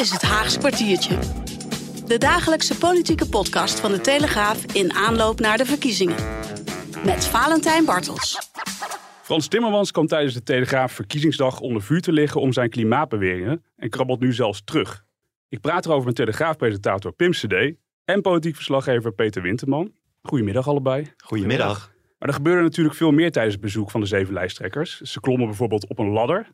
is het Haags kwartiertje. De dagelijkse politieke podcast van de Telegraaf in aanloop naar de verkiezingen. Met Valentijn Bartels. Frans Timmermans kwam tijdens de Telegraaf verkiezingsdag onder vuur te liggen om zijn klimaatbeweringen en krabbelt nu zelfs terug. Ik praat erover met Telegraafpresentator Pim CD en politiek verslaggever Peter Winterman. Goedemiddag allebei. Goedemiddag. Maar er gebeurde natuurlijk veel meer tijdens het bezoek van de zeven lijsttrekkers. Ze klommen bijvoorbeeld op een ladder.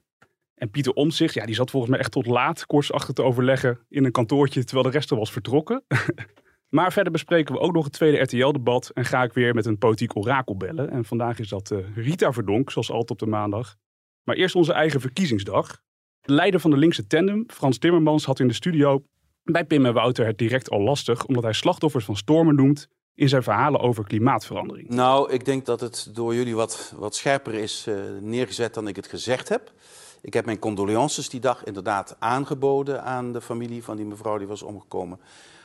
En Pieter Omtzigt, ja, die zat volgens mij echt tot laat achter te overleggen in een kantoortje terwijl de rest er was vertrokken. maar verder bespreken we ook nog het tweede RTL-debat en ga ik weer met een politiek orakel bellen. En vandaag is dat uh, Rita Verdonk, zoals altijd op de maandag. Maar eerst onze eigen verkiezingsdag. De leider van de linkse tandem, Frans Timmermans, had in de studio bij Pim en Wouter het direct al lastig, omdat hij slachtoffers van stormen noemt in zijn verhalen over klimaatverandering. Nou, ik denk dat het door jullie wat, wat scherper is uh, neergezet dan ik het gezegd heb. Ik heb mijn condolences die dag inderdaad aangeboden aan de familie van die mevrouw die was omgekomen.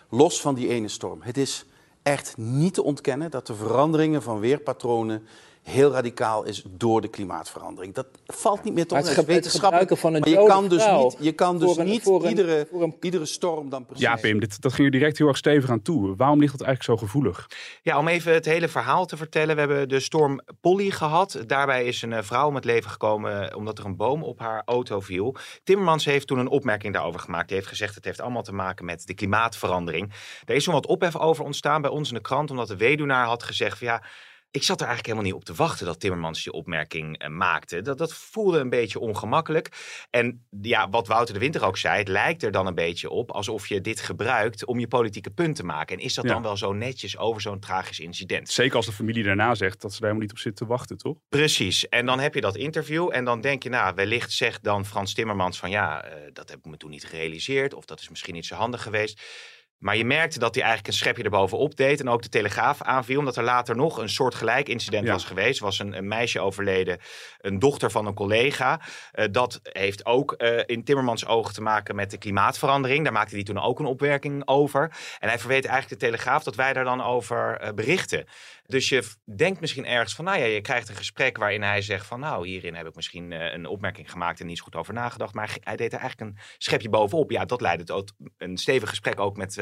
Los van die ene storm. Het is echt niet te ontkennen dat de veranderingen van weerpatronen heel radicaal is door de klimaatverandering. Dat valt niet meer te onderscheiden. Het, wetenschappelijk. van een maar je kan dus niet, je kan dus een, niet een, iedere, een... iedere storm dan precies... Ja, Pim, dit, dat ging je direct heel erg stevig aan toe. Waarom ligt dat eigenlijk zo gevoelig? Ja, om even het hele verhaal te vertellen. We hebben de storm Polly gehad. Daarbij is een vrouw om het leven gekomen omdat er een boom op haar auto viel. Timmermans heeft toen een opmerking daarover gemaakt. Hij heeft gezegd het heeft allemaal te maken met de klimaatverandering. Er is zo'n wat ophef over ontstaan bij ons in de krant, omdat de weduwnaar had gezegd van ja ik zat er eigenlijk helemaal niet op te wachten dat Timmermans die opmerking eh, maakte. Dat, dat voelde een beetje ongemakkelijk. En ja, wat Wouter de Winter ook zei, het lijkt er dan een beetje op alsof je dit gebruikt om je politieke punt te maken. En is dat dan wel zo netjes over zo'n tragisch incident? Zeker als de familie daarna zegt dat ze daar helemaal niet op zit te wachten, toch? Precies. En dan heb je dat interview en dan denk je, nou, wellicht zegt dan Frans Timmermans van ja, uh, dat heb ik me toen niet gerealiseerd of dat is misschien niet zo handig geweest. Maar je merkte dat hij eigenlijk een schepje erbovenop deed. En ook de Telegraaf aanviel. Omdat er later nog een soort gelijk incident was geweest. Er was een, een, meisje overleden. Een dochter van een collega. Uh, dat heeft ook uh, in Timmermans ogen te maken met de klimaatverandering. Daar maakte hij toen ook een opwerking over. En hij verweet eigenlijk de Telegraaf dat wij daar dan over uh, berichten. Dus je denkt misschien ergens van, nou ja, je krijgt een gesprek waarin hij zegt van, nou, hierin heb ik misschien een opmerking gemaakt en niet zo goed over nagedacht. Maar hij deed er eigenlijk een schepje bovenop. Ja, dat leidde tot een stevig gesprek ook met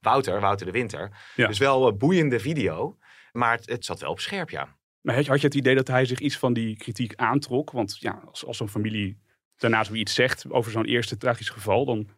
Wouter, Wouter de Winter. Ja. Dus wel een boeiende video, maar het, het zat wel op scherp, ja. Maar had je het idee dat hij zich iets van die kritiek aantrok? Want ja, als, als zo'n familie daarna zoiets zegt over zo'n eerste tragisch geval, dan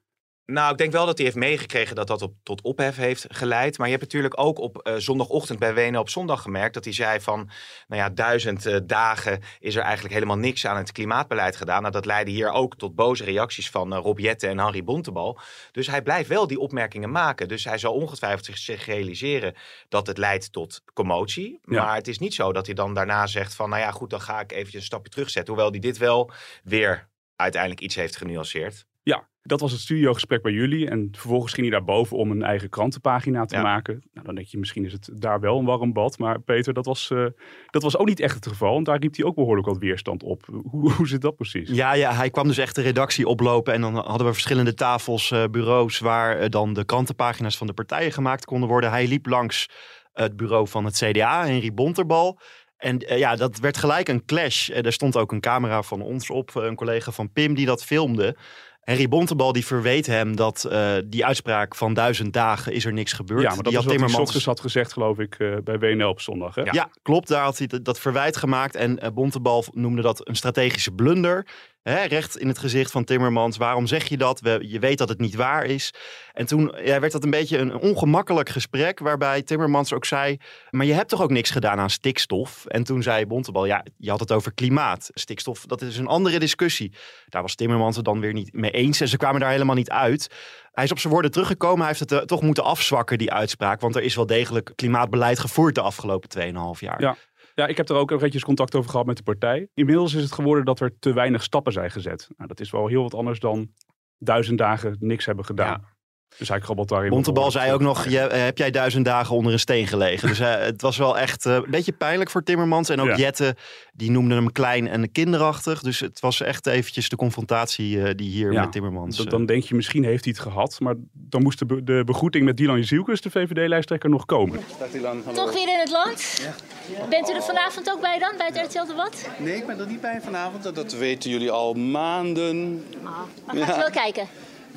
nou, ik denk wel dat hij heeft meegekregen dat dat op, tot ophef heeft geleid. Maar je hebt natuurlijk ook op uh, zondagochtend bij Wenen op zondag gemerkt dat hij zei van, nou ja, duizend uh, dagen is er eigenlijk helemaal niks aan het klimaatbeleid gedaan. Nou, dat leidde hier ook tot boze reacties van uh, Rob Jette en Henry Bontebal. Dus hij blijft wel die opmerkingen maken. Dus hij zal ongetwijfeld zich realiseren dat het leidt tot commotie. Ja. Maar het is niet zo dat hij dan daarna zegt van, nou ja, goed, dan ga ik eventjes een stapje terugzetten. Hoewel hij dit wel weer uiteindelijk iets heeft genuanceerd. Ja, dat was het studiogesprek bij jullie. En vervolgens ging hij daar boven om een eigen krantenpagina te ja. maken. Nou, dan denk je, misschien is het daar wel een warm bad. Maar Peter, dat was, uh, dat was ook niet echt het geval. Want daar riep hij ook behoorlijk wat weerstand op. Hoe, hoe zit dat precies? Ja, ja, hij kwam dus echt de redactie oplopen. En dan hadden we verschillende tafels, uh, bureaus... waar uh, dan de krantenpagina's van de partijen gemaakt konden worden. Hij liep langs het bureau van het CDA, Henry Bonterbal... En uh, ja, dat werd gelijk een clash. Uh, er stond ook een camera van ons op, een collega van Pim die dat filmde. Henry Bontebal die verweet hem dat uh, die uitspraak van duizend dagen is er niks gebeurd. Ja, maar dat die had Timmermans dus had gezegd geloof ik uh, bij WNL op zondag. Hè? Ja. ja. klopt. Daar had hij dat verwijt gemaakt. En uh, Bontebal noemde dat een strategische blunder. Recht in het gezicht van Timmermans. Waarom zeg je dat? We, je weet dat het niet waar is. En toen ja, werd dat een beetje een ongemakkelijk gesprek. Waarbij Timmermans ook zei. Maar je hebt toch ook niks gedaan aan stikstof? En toen zei Bontebal. Ja, je had het over klimaat. Stikstof, dat is een andere discussie. Daar was Timmermans het dan weer niet mee eens. En ze kwamen daar helemaal niet uit. Hij is op zijn woorden teruggekomen. Hij heeft het uh, toch moeten afzwakken, die uitspraak. Want er is wel degelijk klimaatbeleid gevoerd de afgelopen 2,5 jaar. Ja. Ja, ik heb er ook eventjes contact over gehad met de partij. Inmiddels is het geworden dat er te weinig stappen zijn gezet. Nou, dat is wel heel wat anders dan duizend dagen niks hebben gedaan. Dus hij krabbelt daarin. Bontebal zei ook nog, je, heb jij duizend dagen onder een steen gelegen? dus uh, het was wel echt uh, een beetje pijnlijk voor Timmermans. En ook ja. Jette, die noemde hem klein en kinderachtig. Dus het was echt eventjes de confrontatie uh, die hier ja. met Timmermans... Dan, dan denk je, misschien heeft hij het gehad. Maar dan moest de, be de begroeting met Dylan Jezielkus, de VVD-lijsttrekker, nog komen. Toch weer in het land? Ja. Bent u er vanavond ook bij dan, bij het RTL-debat? Nee, ik ben er niet bij vanavond. Dat weten jullie al maanden. Oh, maar gaat u wel kijken?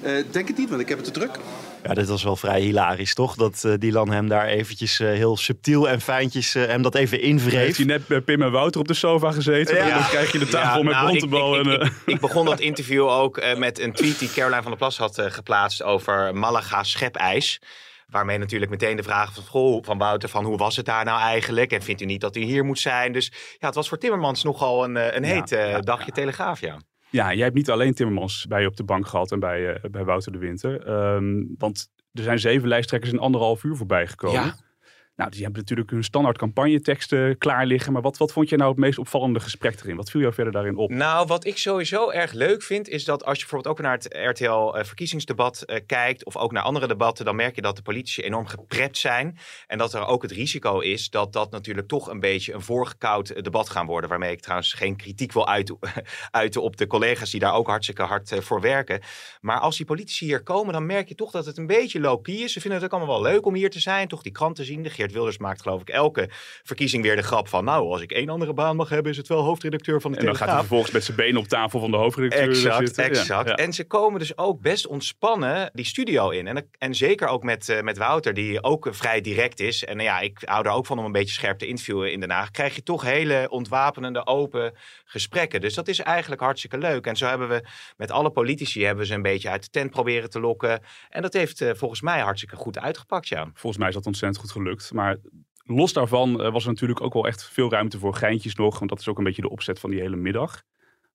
Uh, denk het niet, want ik heb het te druk. Ja, dit was wel vrij hilarisch, toch? Dat uh, Dylan hem daar eventjes uh, heel subtiel en fijntjes hem dat even invreef. Heeft hij net bij Pim en Wouter op de sofa gezeten? Ja. Dan krijg je de tafel ja, met nou, bontebal. Ik, en, ik, ik, begon dat interview ook met een tweet die Caroline van der Plas had geplaatst over Malaga schepijs. Waarmee natuurlijk meteen de vraag van, goh, van Wouter van hoe was het daar nou eigenlijk? En vindt u niet dat u hier moet zijn? Dus ja, het was voor Timmermans nogal een, een heet dagje telegraaf, ja. Ja, jij hebt niet alleen Timmermans bij je op de bank gehad en bij, uh, bij Wouter de Winter. Um, want er zijn zeven lijsttrekkers in anderhalf uur voorbij gekomen. Ja. Nou, die hebben natuurlijk hun standaard campagneteksten klaar liggen. Maar wat, wat vond je nou het meest opvallende gesprek erin? Wat viel jou verder daarin op? Nou, wat ik sowieso erg leuk vind, is dat als je bijvoorbeeld ook naar het RTL-verkiezingsdebat uh, kijkt, of ook naar andere debatten, dan merk je dat de politici enorm geprept zijn. En dat er ook het risico is dat dat natuurlijk toch een beetje een voorgekoud debat gaan worden. Waarmee ik trouwens geen kritiek wil uiten, op de collega's die daar ook hartstikke hard voor werken. Maar als die politici hier komen, dan merk je toch dat het een beetje low-key is. Ze vinden het ook allemaal wel leuk om hier te zijn, toch die kranten zien, de Geert Wilders maakt geloof ik elke verkiezing weer de grap van... nou, als ik één andere baan mag hebben, is het wel hoofdredacteur van de En dan gaat hij vervolgens met zijn benen op tafel van de hoofdredacteur exact, zitten. Exact, En ze komen dus ook best ontspannen die studio in. En, en zeker ook met, uh, met Wouter, die ook vrij direct is. En ja, ik hou er ook van om een beetje scherp te interviewen in Den Haag. Krijg je toch hele ontwapenende, open gesprekken. Dus dat is eigenlijk hartstikke leuk. En zo hebben we met alle politici hebben ze een beetje uit de tent proberen te lokken. En dat heeft uh, volgens mij hartstikke goed uitgepakt, ja. Volgens mij is dat ontzettend goed gelukt. Maar los daarvan uh, was er natuurlijk ook wel echt veel ruimte voor geintjes nog. Want dat is ook een beetje de opzet van die hele middag.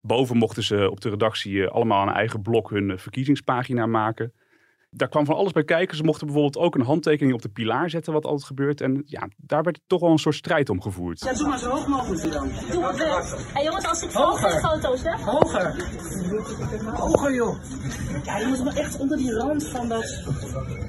Boven mochten ze op de redactie uh, allemaal een eigen blok hun verkiezingspagina maken daar kwam van alles bij kijken. Ze mochten bijvoorbeeld ook een handtekening op de pilaar zetten, wat altijd gebeurt. En ja, daar werd toch wel een soort strijd om gevoerd. Ja, doe maar zo hoog mogelijk dan. Doe. Hey jongens, als ik Hoger. foto's hè? Hoger. Hoger joh. Ja, je moet maar echt onder die rand van dat,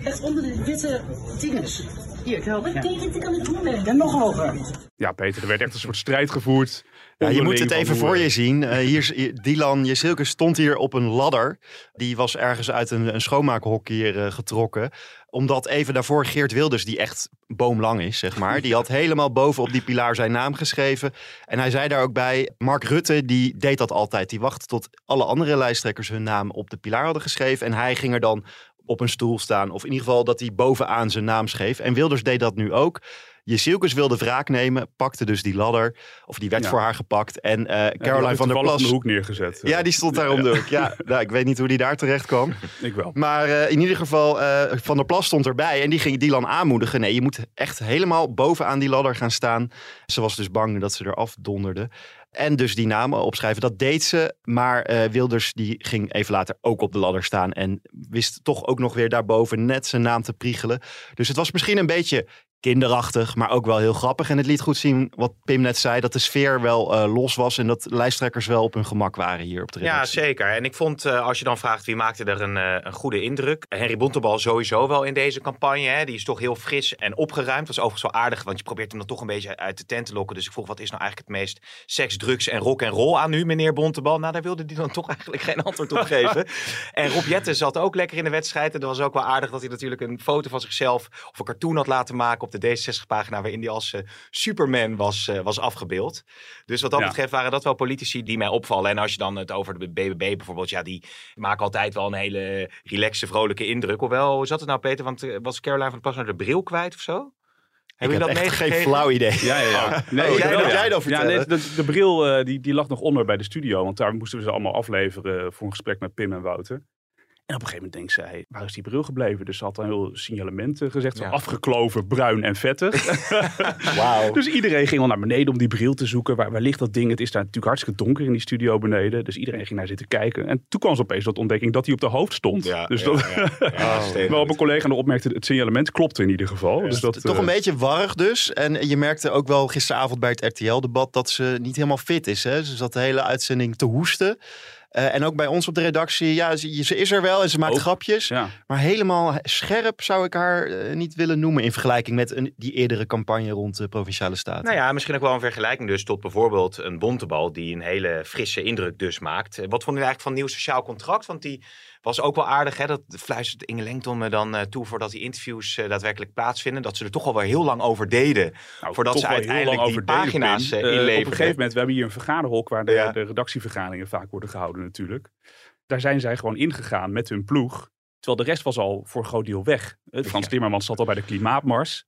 echt onder de witte dinges. Hier, ik help. Kan ik doen. Nog hoger. Ja, Peter, er werd echt een soort strijd gevoerd. Ja, je moet het even voor je zien. Uh, hier, Dylan Jesilke stond hier op een ladder. Die was ergens uit een, een schoonmaakhok hier uh, getrokken. Omdat even daarvoor Geert Wilders, die echt boomlang is, zeg maar. Die had helemaal boven op die pilaar zijn naam geschreven. En hij zei daar ook bij, Mark Rutte, die deed dat altijd. Die wachtte tot alle andere lijsttrekkers hun naam op de pilaar hadden geschreven. En hij ging er dan op een stoel staan. Of in ieder geval dat hij bovenaan zijn naam schreef. En Wilders deed dat nu ook. Jezielkes wilde wraak nemen, pakte dus die ladder. Of die werd Ja. voor haar gepakt. En uh, Ja, Caroline van der Plas... in de hoek neergezet. Ja, die stond daar om de hoek. Ja, nou, ik weet niet hoe die daar terecht kwam. Ik wel. Maar eh, in ieder geval, eh, Van der Plas stond erbij en die ging Dylan aanmoedigen. Nee, je moet echt helemaal bovenaan die ladder gaan staan. Ze was dus bang dat ze eraf donderde. En dus die namen opschrijven, dat deed ze. Maar eh, Wilders die ging even later ook op de ladder staan. En wist toch ook nog weer daarboven net zijn naam te priegelen. Dus het was misschien een beetje kinderachtig, maar ook wel heel grappig. En het liet goed zien wat Pim net zei, dat de sfeer wel eh, los was. En dat lijsttrekkers wel op hun gemak waren hier op de Ja, redactie. zeker. En ik vond, eh, als je dan vraagt wie maakte er een, eh, een goede indruk. Henry Bontebal sowieso wel in deze campagne. Hè. Die is toch heel fris en opgeruimd. Dat is overigens wel aardig, want je probeert hem dan toch een beetje uit de tent te lokken. Dus ik vroeg, wat is nou eigenlijk het meest seks, drugs en rock en roll aan nu, meneer Bontebal? Nou, daar wilde hij dan toch eigenlijk geen antwoord op geven. En Rob Jetten zat ook lekker in de wedstrijd. En dat was ook wel aardig dat hij natuurlijk een foto van zichzelf of een cartoon had laten maken op de D66-pagina. Waarin hij als eh, Superman was, eh, was afgebeeld. Dus wat dat Ja. betreft waren dat wel politici die mij opvallen. En als je dan het over de BBB bijvoorbeeld, ja, die maken altijd wel een hele relaxe, vrolijke indruk. Hoewel, hoe zat het nou, Peter? Want eh, was Caroline van der Plas nou de bril kwijt of zo? Heb jullie dat echt geen meegekregen? flauw idee. Ja, ja, ja. Nee, Oh, jij- ja. jij dan Ja, nee, vertellen? de, de bril eh, die, die lag nog onder bij de studio. Want daar moesten we ze allemaal afleveren voor een gesprek met Pim en Wouter. En op een gegeven moment denkt zij, waar is die bril gebleven? Dus ze had een heel signalement eh, gezegd. Ja. afgekloven, bruin en vettig. Wauw. dus iedereen ging al naar beneden om die bril te zoeken. Waar, waar ligt dat ding? Het is daar natuurlijk hartstikke donker in die studio beneden. Dus iedereen ging naar zitten kijken. En toen kwam ze opeens tot ontdekking dat hij op de hoofd stond. Ja, dus ja, dat, ja. Waarop een collega nog opmerkte, het signalement klopte in ieder geval. Dus dat, Toch eh, een beetje warrig dus. En je merkte ook wel gisteravond bij het RTL-debat dat ze niet helemaal fit is. Hè? Ze zat de hele uitzending te hoesten. Eh, en ook bij ons op de redactie, ja, ze, ze is er wel en ze maakt Ook. grapjes. Ja. Maar helemaal scherp zou ik haar eh, niet willen noemen in vergelijking met een, die eerdere campagne rond de Provinciale Staten. Nou ja, misschien ook wel een vergelijking dus tot bijvoorbeeld een Bontebal die een hele frisse indruk dus maakt. Wat vonden jullie eigenlijk van nieuw sociaal contract? Want die Was ook wel aardig, hè? Dat fluistert Inge Lengton me dan eh, toe voordat die interviews eh, daadwerkelijk plaatsvinden. Dat ze er toch al wel heel lang over deden. Nou, voordat ze uiteindelijk die pagina's Eh, Op een gegeven moment, we hebben hier een vergaderhok waar de, Ja. de redactievergaderingen vaak worden gehouden natuurlijk. Daar zijn zij gewoon ingegaan met hun ploeg. Terwijl de rest was al voor een groot deel weg. Frans Ja. Timmermans zat al bij de klimaatmars.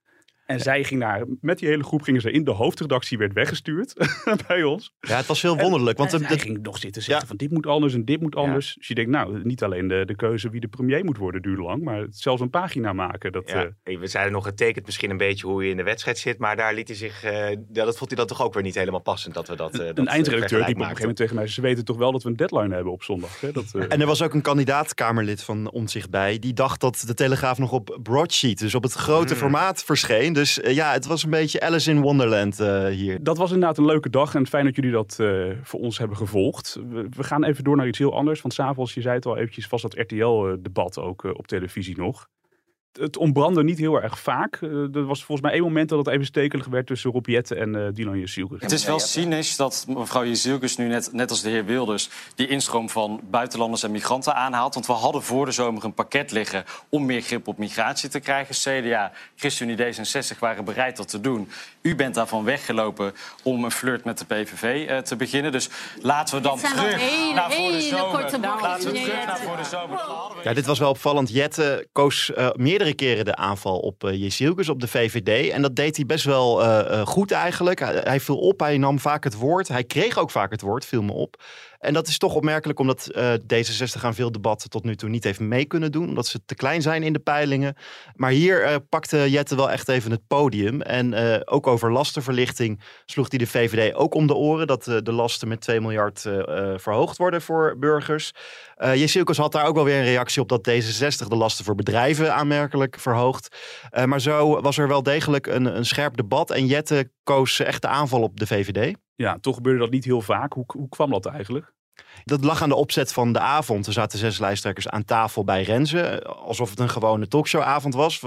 En zij ging daar, met die hele groep gingen ze in de hoofdredactie, werd weggestuurd bij ons. Ja, het was heel wonderlijk. Want en de- ging nog zitten zeggen van dit moet anders en dit moet anders. Dus je denkt, nou, niet alleen de, de keuze wie de premier moet worden duurt lang, maar zelfs een pagina maken. Dat, Ja, eh, hey, we zeiden nog, het tekent misschien een beetje hoe je in de wedstrijd zit. Maar daar liet hij zich, eh, ja, dat vond hij dan toch ook weer niet helemaal passend dat we dat. dat een eh, eindredacteur die op een gegeven moment tegen mij, ze weten toch wel dat we een deadline hebben op zondag. Hè? Dat, eh, En er was ook een kandidaat-Kamerlid van Omzicht bij. Die dacht dat de Telegraaf nog op broadsheet, dus op het grote Mm. formaat, verscheen. Dus eh, ja, het was een beetje Alice in Wonderland eh, hier. Dat was inderdaad een leuke dag en fijn dat jullie dat eh, voor ons hebben gevolgd. We, gaan even door naar iets heel anders, want s'avonds, je zei het al eventjes, was dat RTL-debat ook op televisie nog. Het ontbrandde niet heel erg vaak. Eh, er was volgens mij één moment dat het even stekelig werd tussen Rob Jette en eh Dylan Jezielkes. Het is wel cynisch dat mevrouw Jezielkes nu net, net als de heer Wilders... die instroom van buitenlanders en migranten aanhaalt. Want we hadden voor de zomer een pakket liggen om meer grip op migratie te krijgen. CDA, ChristenUnie, D66 waren bereid dat te doen. U bent daarvan weggelopen om een flirt met de PVV eh, te beginnen. Dus laten we dan terug hele, naar voor de zomer. korte laten we terug naar voor de zomer. Ja, dit was wel opvallend. Jette koos eh, meerdere keren de aanval op uh, op de VVD. En dat deed hij best wel eh, eh, goed eigenlijk. Hij, hij viel op, hij nam vaak het woord. Hij kreeg ook vaak het woord, viel me op. En dat is toch opmerkelijk omdat eh, D66 aan veel debatten tot nu toe niet heeft mee kunnen doen. Omdat ze te klein zijn in de peilingen. Maar hier eh, pakte Jette wel echt even het podium. En eh, ook over lastenverlichting sloeg hij de VVD ook om de oren. Dat de lasten met 2 miljard verhoogd worden voor burgers. Uh, had daar ook wel weer een reactie op dat D66 de lasten voor bedrijven aanmerkelijk verhoogt. Maar zo was er wel degelijk een, een scherp debat. En Jette koos echt de aanval op de VVD. Ja, toch gebeurde dat niet heel vaak. Hoe, hoe kwam dat eigenlijk? Dat lag aan de opzet van de avond. Er zaten zes lijsttrekkers aan tafel bij Renze. Alsof het een gewone talkshowavond was.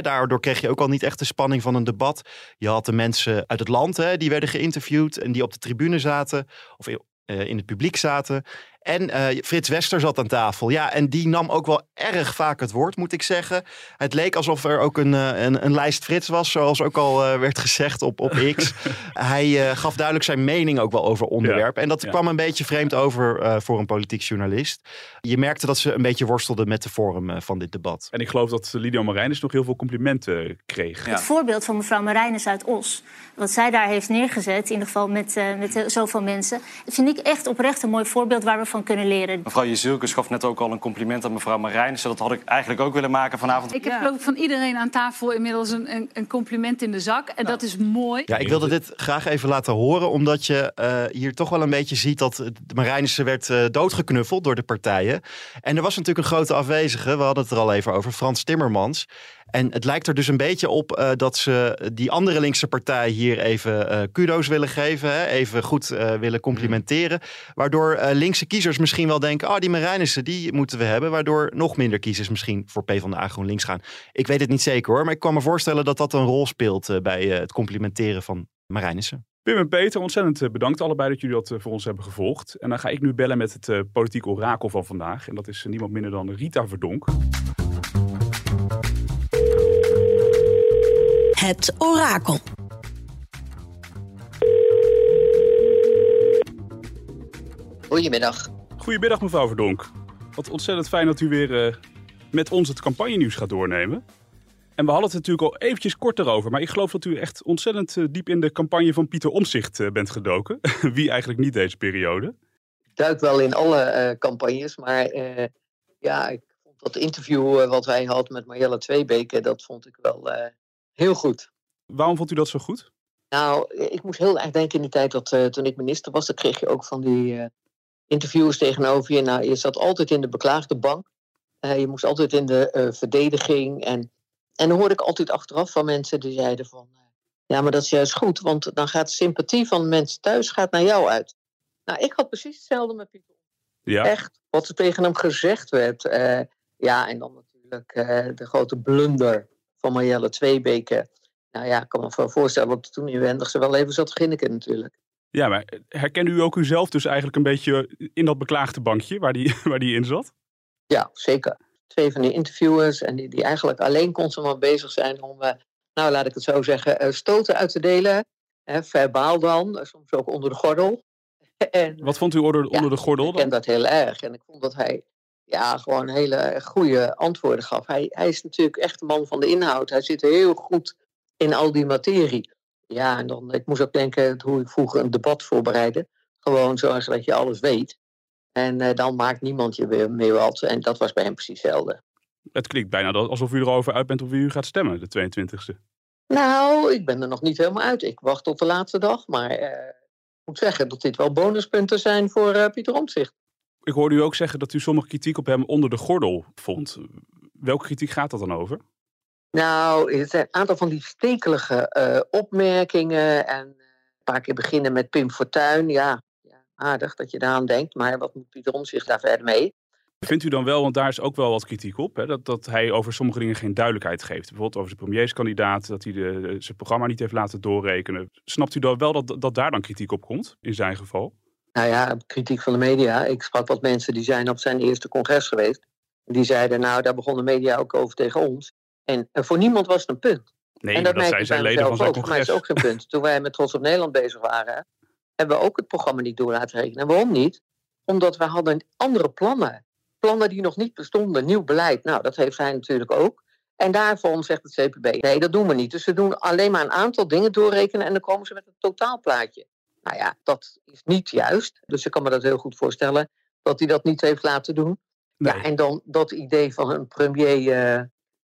Daardoor kreeg je ook al niet echt de spanning van een debat. Je had de mensen uit het land die werden geïnterviewd. En die op de tribune zaten. Of in het publiek zaten. En uh, Frits Wester zat aan tafel. Ja, en die nam ook wel erg vaak het woord, moet ik zeggen. Het leek alsof er ook een, uh, een, een, lijst Frits was, zoals ook al uh, werd gezegd op, op X. Hij gaf duidelijk zijn mening ook wel over onderwerp. Ja, en dat ja. kwam een beetje vreemd over voor een politiek journalist. Je merkte dat ze een beetje worstelden met de vorm van dit debat. En ik geloof dat Lidio Marijnis nog heel veel complimenten kreeg. Ja. Het voorbeeld van mevrouw Marijnis uit Os, wat zij daar heeft neergezet, in ieder geval met, met zoveel mensen, vind ik echt oprecht een mooi voorbeeld waar we van kunnen leren. Mevrouw Jezielkes gaf net ook al een compliment aan mevrouw Marijnissen. Dat had ik eigenlijk ook willen maken vanavond. Ik heb geloof ik van iedereen aan tafel inmiddels een, een, een compliment in de zak. En dat is mooi. Ja, ik wilde dit graag even laten horen. Omdat je uh, hier toch wel een beetje ziet dat de Marijnissen werd uh, doodgeknuffeld door de partijen. En er was natuurlijk een grote afwezige. We hadden het er al even over. Frans Timmermans. En het lijkt er dus een beetje op uh, dat ze die andere linkse partij hier even uh, kudo's willen geven. Hè? Even goed uh, willen complimenteren. Waardoor linkse kiezers misschien wel denken... oh, die Marijnissen, die moeten we hebben. Waardoor nog minder kiezers misschien voor PvdA GroenLinks gaan. Ik weet het niet zeker hoor. Maar ik kan me voorstellen dat dat een rol speelt... bij het complimenteren van Marijnissen. Pim en Peter, ontzettend bedankt allebei dat jullie dat voor ons hebben gevolgd. En dan ga ik nu bellen met het politiek orakel van vandaag. En dat is niemand minder dan Rita Verdonk. Het orakel. Goedemiddag. Goedemiddag mevrouw Verdonk. Wat ontzettend fijn dat u weer uh, met ons het campagnenieuws gaat doornemen. En we hadden het natuurlijk al eventjes kort erover. Maar ik geloof dat u echt ontzettend uh, diep in de campagne van Pieter Omzicht uh, bent gedoken. Wie eigenlijk niet deze periode. Ik duik wel in alle campagnes. Maar ja, ik vond dat interview wat wij hadden met Marjelle Tweebeke... dat vond ik wel heel goed. Waarom vond u dat zo goed? Nou, ik moest heel erg denken in de tijd dat toen ik minister was, dan kreeg je ook van die interviews tegenover je. Nou, je zat altijd in de beklaagde bank. Uh, je moest altijd in de verdediging. En, en dan hoorde ik altijd achteraf van mensen die zeiden van... ja, maar dat is juist goed, want dan gaat de sympathie van de mensen thuis gaat naar jou uit. Nou, ik had precies hetzelfde met Pieter. Ja. Echt, wat er tegen hem gezegd werd. ja, en dan natuurlijk de grote blunder van Marjelle Tweebeke... Nou ja, ik kan me voorstellen dat toen inwendig ze wel even zat grinniken natuurlijk. Ja, maar herkende u ook uzelf dus eigenlijk een beetje in dat beklaagde bankje waar die, waar die in zat? Ja, zeker. Twee van die interviewers en die, die eigenlijk alleen constant bezig zijn om, uh, nou laat ik het zo zeggen, uh, stoten uit te delen. Hè, verbaal dan, soms ook onder de gordel. en, Wat vond u onder, onder de gordel? Ik ken dat heel erg. En ik vond dat hij ja, gewoon hele goede antwoorden gaf. Hij, hij is natuurlijk echt een man van de inhoud. Hij zit heel goed in al die materie. Ja, en dan, ik moest ook denken hoe ik vroeger een debat voorbereidde. Gewoon zorgen dat je alles weet. En uh, dan maakt niemand je weer meer wat. En dat was bij hem precies hetzelfde. Het klinkt bijna alsof u erover uit bent op wie u gaat stemmen, de 22e. Nou, ik ben er nog niet helemaal uit. Ik wacht tot de laatste dag. Maar uh, ik moet zeggen dat dit wel bonuspunten zijn voor uh, Pieter Omtzigt. Ik hoorde u ook zeggen dat u sommige kritiek op hem onder de gordel vond. Welke kritiek gaat dat dan over? Nou, het zijn een aantal van die stekelige uh, opmerkingen. En een paar keer beginnen met Pim Fortuyn. Ja, ja, aardig dat je daaraan denkt. Maar wat moet Pieter Omtzigt daar verder mee? Vindt u dan wel, want daar is ook wel wat kritiek op, hè, dat, dat hij over sommige dingen geen duidelijkheid geeft. Bijvoorbeeld over zijn premierskandidaat, dat hij de, zijn programma niet heeft laten doorrekenen. Snapt u dan wel dat, dat daar dan kritiek op komt, in zijn geval? Nou ja, kritiek van de media. Ik sprak wat mensen die zijn op zijn eerste congres geweest. Die zeiden, nou, daar begon de media ook over tegen ons. En, en voor niemand was het een punt. Nee, en dat, dat zijn zijn leden van zijn ook. congres. Maar het is ook geen punt. Toen wij met Trots op Nederland bezig waren, hebben we ook het programma niet door laten rekenen. En waarom niet? Omdat we hadden andere plannen. Plannen die nog niet bestonden, nieuw beleid. Nou, dat heeft hij natuurlijk ook. En daarvan zegt het CPB, nee, dat doen we niet. Dus we doen alleen maar een aantal dingen doorrekenen en dan komen ze met een totaalplaatje. Nou ja, dat is niet juist. Dus ik kan me dat heel goed voorstellen dat hij dat niet heeft laten doen. Nee. Ja, en dan dat idee van een premier uh,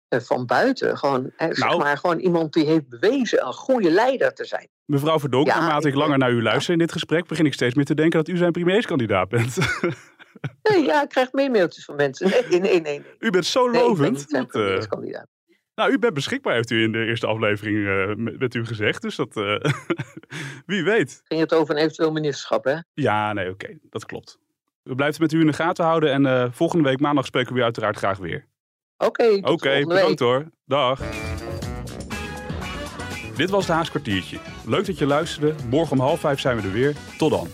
van buiten. Gewoon, eh, zeg Nou. maar, gewoon iemand die heeft bewezen een goede leider te zijn. Mevrouw Verdonk, Ja, naarmate ik ik- langer naar u luister in dit gesprek, begin ik steeds meer te denken dat u zijn premierskandidaat bent. Nee, ja, ik krijg meer mailtjes van mensen. Nee, nee, nee. nee. u bent zo Nee, ik ben lovend. niet zijn eh, premierskandidaat. nou, u bent beschikbaar, heeft u in de eerste aflevering eh, met, met u gezegd. Dus dat, eh, wie weet. Ging het over een eventueel ministerschap, hè? Ja, nee, oké, dat klopt. We blijven met u in de gaten houden en eh, volgende week maandag spreken we u uiteraard graag weer. Oké, Oké, bedankt week. hoor. Dag. Dit was de Haas kwartiertje. Leuk dat je luisterde. Morgen om half vijf zijn we er weer. Tot dan.